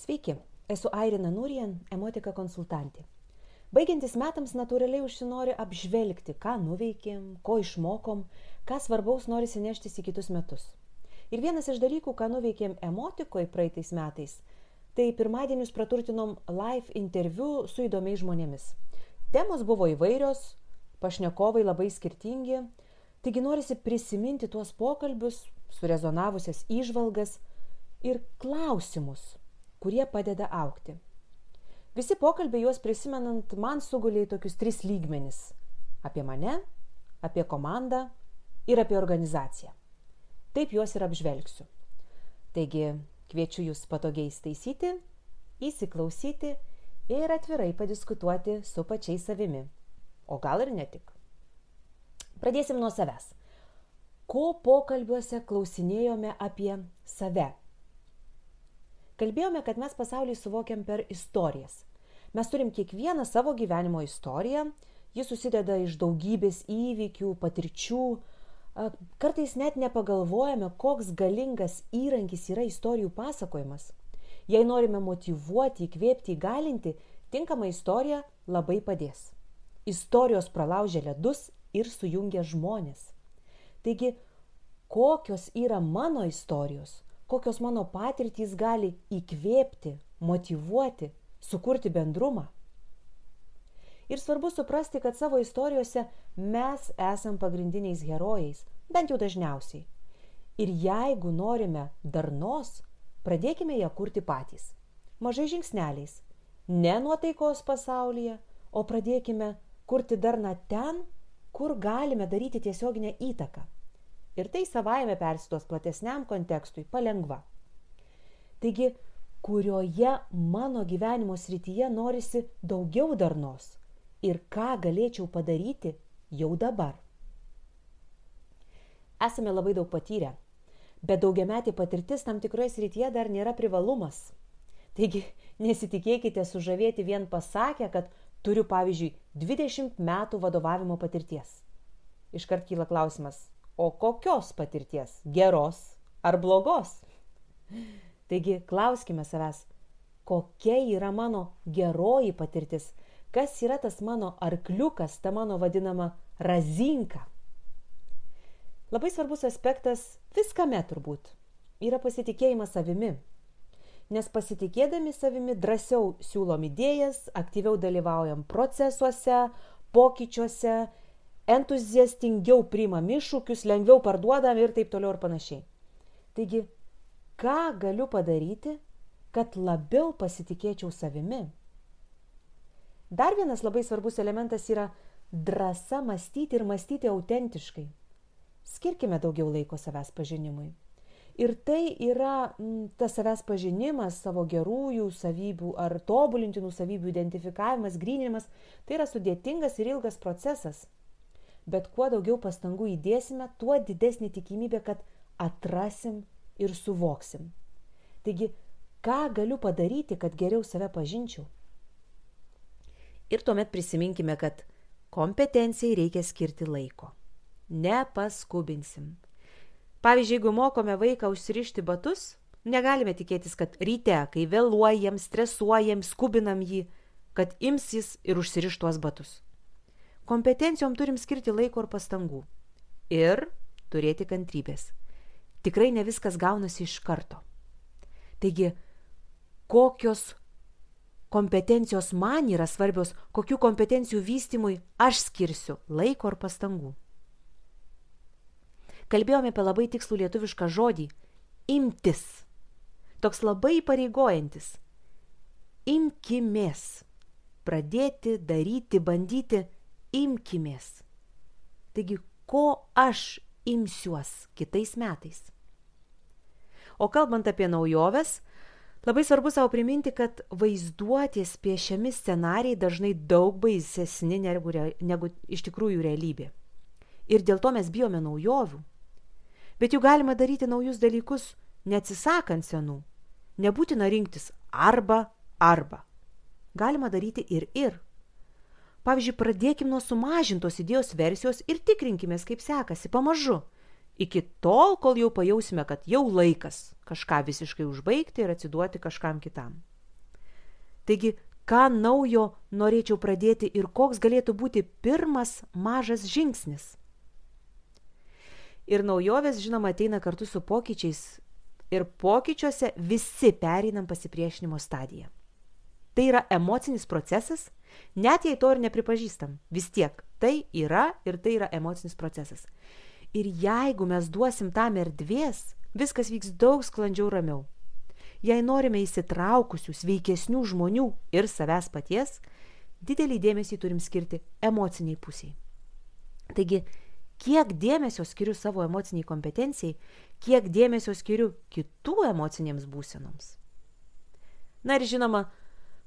Sveiki, esu Airina Nurijan, emotika konsultantė. Baigiantis metams natūraliai užsinori apžvelgti, ką nuveikėm, ko išmokom, ką svarbaus nori sineštis į kitus metus. Ir vienas iš dalykų, ką nuveikėm emotikoje praeitais metais, tai pirmadienius praturtinom live interviu su įdomiais žmonėmis. Temos buvo įvairios, pašnekovai labai skirtingi, taigi norisi prisiminti tuos pokalbius, surezonavusias įžvalgas ir klausimus, kurie padeda aukti. Visi pokalbiai juos prisimenant man sugulė į tokius tris lygmenis - apie mane, apie komandą ir apie organizaciją. Taip juos ir apžvelgsiu. Taigi kviečiu jūs patogiai įstaisyti, įsiklausyti ir atvirai padiskutuoti su pačiais savimi. O gal ir ne tik. Pradėsim nuo savęs. Ko pokalbiuose klausinėjome apie save? Kalbėjome, kad mes pasaulį suvokiam per istorijas. Mes turim kiekvieną savo gyvenimo istoriją, ji susideda iš daugybės įvykių, patirčių. Kartais net nepagalvojame, koks galingas įrankis yra istorijų pasakojimas. Jei norime motivuoti, įkvėpti, įgalinti, tinkama istorija labai padės. Istorijos pralaužia ledus ir sujungia žmonės. Taigi, kokios yra mano istorijos, kokios mano patirtys gali įkvėpti, motivuoti, sukurti bendrumą. Ir svarbu suprasti, kad savo istorijose mes esam pagrindiniais herojais, bent jau dažniausiai. Ir jeigu norime darnos, pradėkime ją kurti patys. Mažai žingsneliais. Ne nuotaikos pasaulyje, o pradėkime kurti darną ten, kur galime daryti tiesioginę įtaką ir tai savaime persitos platesniam kontekstui palengva. Taigi, kurioje mano gyvenimo srityje norisi daugiau darnos ir ką galėčiau padaryti jau dabar. Esame labai daug patyrę, bet daugiametė patirtis tam tikroje srityje dar nėra privalumas. Taigi nesitikėkite sužavėti vien pasakę, kad turiu pavyzdžiui 20 metų vadovavimo patirties. Iškart kyla klausimas, O kokios patirties? Geros ar blogos? Taigi klauskime savęs, kokia yra mano geroji patirtis, kas yra tas mano arkliukas, ta mano vadinama razinka. Labai svarbus aspektas viskame turbūt yra pasitikėjimas savimi. Nes pasitikėdami savimi drąsiau siūlom idėjas, aktyviau dalyvaujam procesuose, pokyčiuose, entuziastingiau priimam iššūkius, lengviau parduodam ir taip toliau ir panašiai. Taigi, ką galiu padaryti, kad labiau pasitikėčiau savimi? Dar vienas labai svarbus elementas yra drąsa mąstyti ir mąstyti autentiškai. Skirkime daugiau laiko savęs pažinimui. Ir tai yra tas savęs pažinimas, savo gerųjų savybių ar tobulintinų savybių identifikavimas, grinimas. Tai yra sudėtingas ir ilgas procesas bet kuo daugiau pastangų įdėsime, tuo didesnė tikimybė, kad atrasim ir suvoksim. Taigi, ką galiu padaryti, kad geriau save pažinčiau? Ir tuomet prisiminkime, kad kompetencijai reikia skirti laiko. Nepaskubinsim. Pavyzdžiui, jeigu mokome vaiką užsirišti batus, negalime tikėtis, kad ryte, kai vėluojam, stresuojam, skubinam jį, kad ims jis ir užsiriš tuos batus. Kompetencijom turim skirti laiko ir pastangų. Ir turėti kantrybės. Tikrai ne viskas gaunasi iš karto. Taigi, kokios kompetencijos man yra svarbios, kokių kompetencijų vystimui aš skirsiu laiko ir pastangų. Kalbėjome apie labai tikslų lietuvišką žodį - imtis. Toks labai pareigojantis. Imkimės. Pradėti, daryti, bandyti imkimės. Taigi, ko aš imsiuos kitais metais? O kalbant apie naujoves, labai svarbu savo priminti, kad vaizduotės piešiami scenarijai dažnai daug baisesni negu, negu iš tikrųjų realybė. Ir dėl to mes bijome naujovių. Bet juk galima daryti naujus dalykus, neatsisakant senų. Nebūtina rinktis arba arba. Galima daryti ir ir. Pavyzdžiui, pradėkim nuo sumažintos idėjos versijos ir tikrinkime, kaip sekasi, pamažu. Iki tol, kol jau pajausime, kad jau laikas kažką visiškai užbaigti ir atsiduoti kažkam kitam. Taigi, ką naujo norėčiau pradėti ir koks galėtų būti pirmas mažas žingsnis? Ir naujovės, žinoma, ateina kartu su pokyčiais ir pokyčiuose visi pereinam pasipriešinimo stadiją. Tai yra emocinis procesas, net jei to ir nepripažįstam. Vis tiek tai yra ir tai yra emocinis procesas. Ir jeigu mes duosim tam erdvės, viskas vyks daug sklandžiau ramiau. Jei norime įsitraukusių, sveikesnių žmonių ir savęs paties, didelį dėmesį turim skirti emociniai pusiai. Taigi, kiek dėmesio skiriu savo emociniai kompetencijai, kiek dėmesio skiriu kitų emocinėms būsenoms. Na ir žinoma,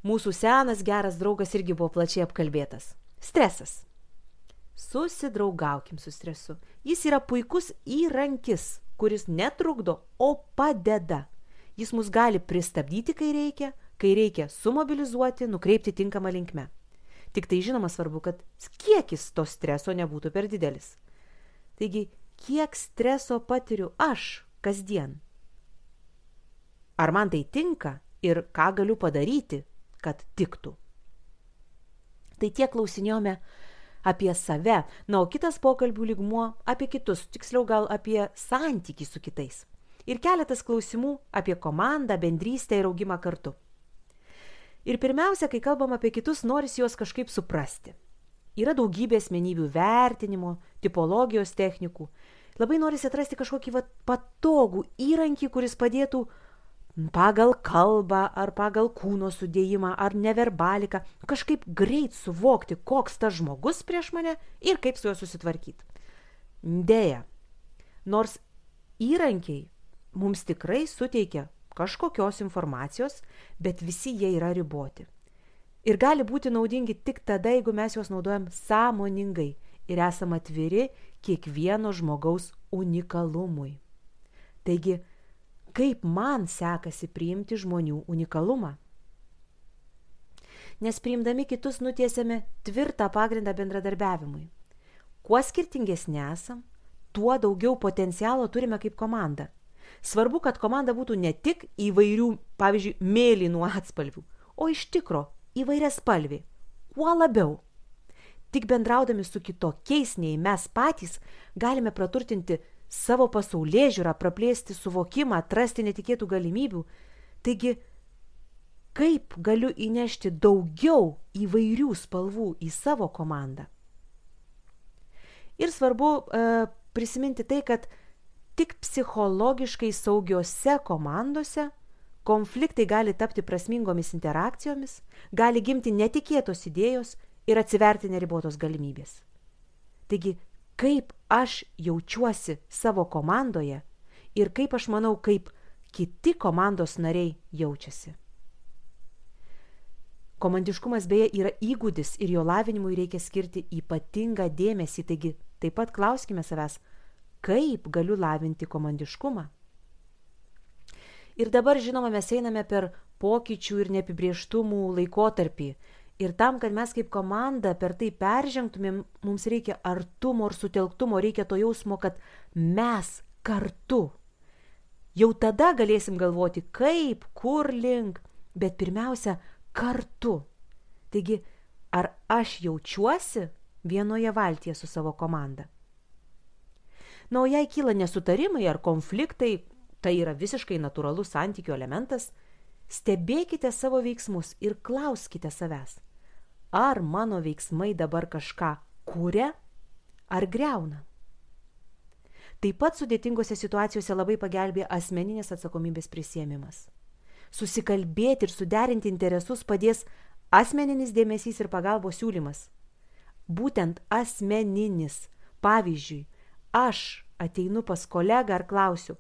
mūsų senas geras draugas irgi buvo plačiai apkalbėtas - stresas. Susidraugaukim su stresu. Jis yra puikus įrankis, kuris netrukdo, o padeda. Jis mus gali pristabdyti, kai reikia, kai reikia sumobilizuoti, nukreipti tinkamą linkmę. Tik tai žinoma svarbu, kad kiekis to streso nebūtų per didelis. Taigi, kiek streso patiriu aš kasdien? Ar man tai tinka ir ką galiu padaryti, kad tiktų? Tai tiek klausinėjome apie save, na, o kitas pokalbių lygmuo apie kitus, tiksliau gal apie santykį su kitais. Ir keletas klausimų apie komandą, bendrystę ir augimą kartu. Ir pirmiausia, kai kalbam apie kitus, norisi juos kažkaip suprasti. Yra daugybė asmenybių vertinimo, tipologijos technikų. Labai norisi atrasti kažkokį vat, patogų įrankį, kuris padėtų pagal kalbą ar pagal kūno sudėjimą ar neverbaliką kažkaip greit suvokti, koks tas žmogus prieš mane ir kaip su juo susitvarkyti. Deja, nors įrankiai mums tikrai suteikia kažkokios informacijos, bet visi jie yra riboti ir gali būti naudingi tik tada, jeigu mes juos naudojam sąmoningai ir esam atviri kiekvieno žmogaus unikalumui. Taigi, kaip man sekasi priimti žmonių unikalumą? Nes priimdami kitus nutiesėme tvirtą pagrindą bendradarbiavimui. Kuo skirtingesnė esam, tuo daugiau potencialo turime kaip komanda. Svarbu, kad komanda būtų ne tik įvairių, pavyzdžiui, mėlynų atspalvių, o iš tikro įvairias spalvį. Kuo labiau. Tik bendraudami su kitokiais nei mes patys galime praturtinti savo pasaulyje žiūrą, praplėsti suvokimą, atrasti netikėtų galimybių. Taigi, kaip galiu įnešti daugiau įvairių spalvų į savo komandą? Ir svarbu e, prisiminti tai, kad tik psichologiškai saugiose komandose konfliktai gali tapti prasmingomis interakcijomis, gali gimti netikėtos idėjos ir atsiverti neribotos galimybės. Taigi, kaip aš jaučiuosi savo komandoje ir kaip aš manau, kaip kiti komandos nariai jaučiasi. Komandiškumas beje yra įgūdis ir jo lavinimui reikia skirti ypatingą dėmesį, taigi taip pat klauskime savęs, kaip galiu lavinti komandiškumą. Ir dabar, žinoma, mes einame per pokyčių ir neapibrieštumų laikotarpį. Ir tam, kad mes kaip komanda per tai peržengtumėm, mums reikia artumo ir sutelktumo, reikia to jausmo, kad mes kartu. Jau tada galėsim galvoti, kaip, kur link, bet pirmiausia, kartu. Taigi, ar aš jaučiuosi vienoje valtyje su savo komanda? Na, o jei kyla nesutarimai ar konfliktai, tai yra visiškai natūralus santykių elementas, stebėkite savo veiksmus ir klauskite savęs, ar mano veiksmai dabar kažką kūrė ar greuna. Taip pat sudėtingose situacijose labai pagelbė asmeninės atsakomybės prisėmimas. Susikalbėti ir suderinti interesus padės asmeninis dėmesys ir pagalbos siūlymas. Būtent asmeninis. Pavyzdžiui, aš ateinu pas kolegą ar klausiu,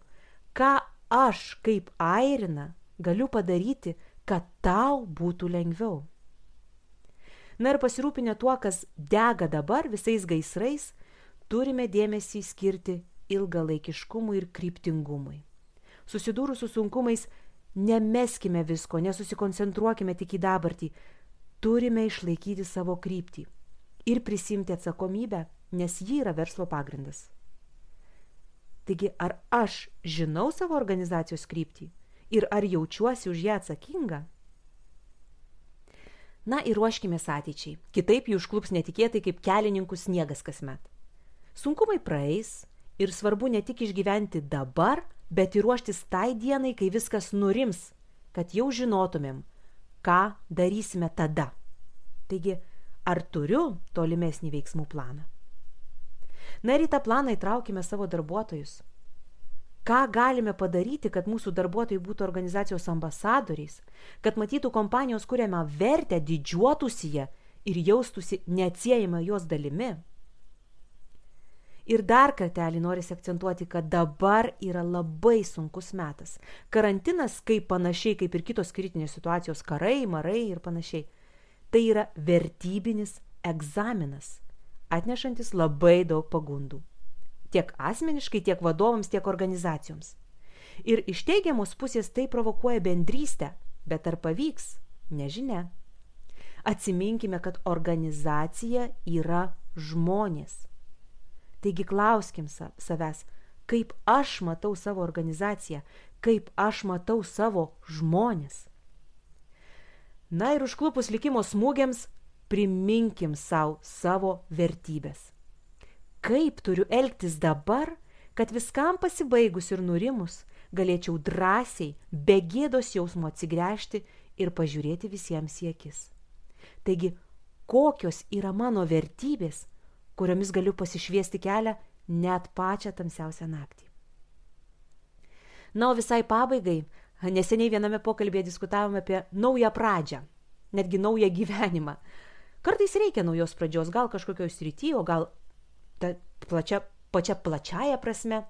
ką aš kaip airina galiu padaryti, kad tau būtų lengviau. Na ir pasirūpinę tuo, kas dega dabar visais gaisrais, turime dėmesį skirti ilgalaikiškumui ir kryptingumui. Susidūrus su sunkumais, nemeskime visko, nesusikoncentruokime tik į dabartį, turime išlaikyti savo kryptį ir prisimti atsakomybę, nes ji yra verslo pagrindas. Taigi, ar aš žinau savo organizacijos kryptį ir ar jaučiuosi už ją atsakinga? Na ir ruoškime ateičiai. Kitaip jų užklups netikėtai kaip kelininkų sniegas kasmet. Sunkumai praeis ir svarbu ne tik išgyventi dabar, bet ir ruoštis tai dienai, kai viskas nurims, kad jau žinotumėm, ką darysime tada. Taigi, ar turiu tolimesnį veiksmų planą? Na ir į tą planą įtraukime savo darbuotojus. Ką galime padaryti, kad mūsų darbuotojai būtų organizacijos ambasadoriais, kad matytų kompanijos kuriamą vertę, didžiuotųsi ją ir jaustųsi neatsiejama jos dalimi? Ir dar kartelį norisi akcentuoti, kad dabar yra labai sunkus metas. Karantinas, kaip panašiai kaip ir kitos kritinės situacijos, karai, marai ir panašiai, tai yra vertybinis egzaminas atnešantis labai daug pagundų. Tiek asmeniškai, tiek vadovams, tiek organizacijoms. Ir iš teigiamos pusės tai provokuoja bendrystę, bet ar pavyks, nežinia. Atsiminkime, kad organizacija yra žmonės. Taigi klauskim savęs, kaip aš matau savo organizaciją, kaip aš matau savo žmonės. Na ir užklupus likimo smūgiams priminkim savo savo vertybės. Kaip turiu elgtis dabar, kad viskam pasibaigus ir nurimus galėčiau drąsiai, be gėdos jausmo atsigręžti ir pažiūrėti visiems į akis. Taigi, kokios yra mano vertybės, kuriomis galiu pasišviesti kelią net pačią tamsiausią naktį. Na, o visai pabaigai, neseniai viename pokalbėje diskutavome apie naują pradžią, netgi naują gyvenimą. Kartais reikia naujos pradžios, gal kažkokioj srity, o gal ta plačia, pačia plačiaja prasme.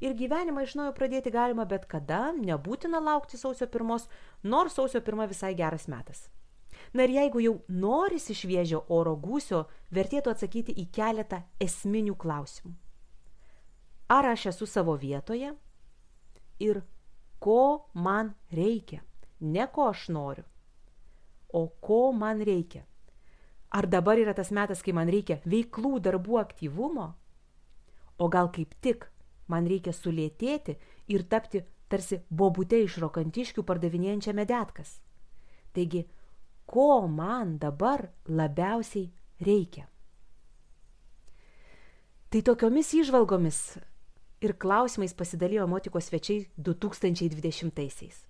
Ir gyvenimą iš naujo pradėti galima bet kada, nebūtina laukti sausio pirmos, nors sausio pirma visai geras metas. Na ir jeigu jau norisi šviežio oro gūsio, vertėtų atsakyti į keletą esminių klausimų. Ar aš esu savo vietoje? Ir ko man reikia? Ne ko aš noriu, o ko man reikia. Ar dabar yra tas metas, kai man reikia veiklų darbų aktyvumo? O gal kaip tik man reikia sulėtėti ir tapti tarsi bobute iš rokantiškių pardavinėjančią medetkas? Taigi, ko man dabar labiausiai reikia? Tai tokiomis išvalgomis ir klausimais pasidalijo motikos svečiai 2020-aisiais.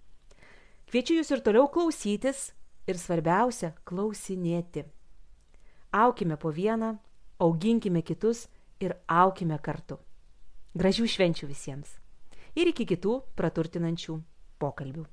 Kviečiu jūs ir toliau klausytis ir svarbiausia - klausinėti aukime po vieną, auginkime kitus ir aukime kartu. Gražių švenčių visiems. Ir iki kitų praturtinančių pokalbių.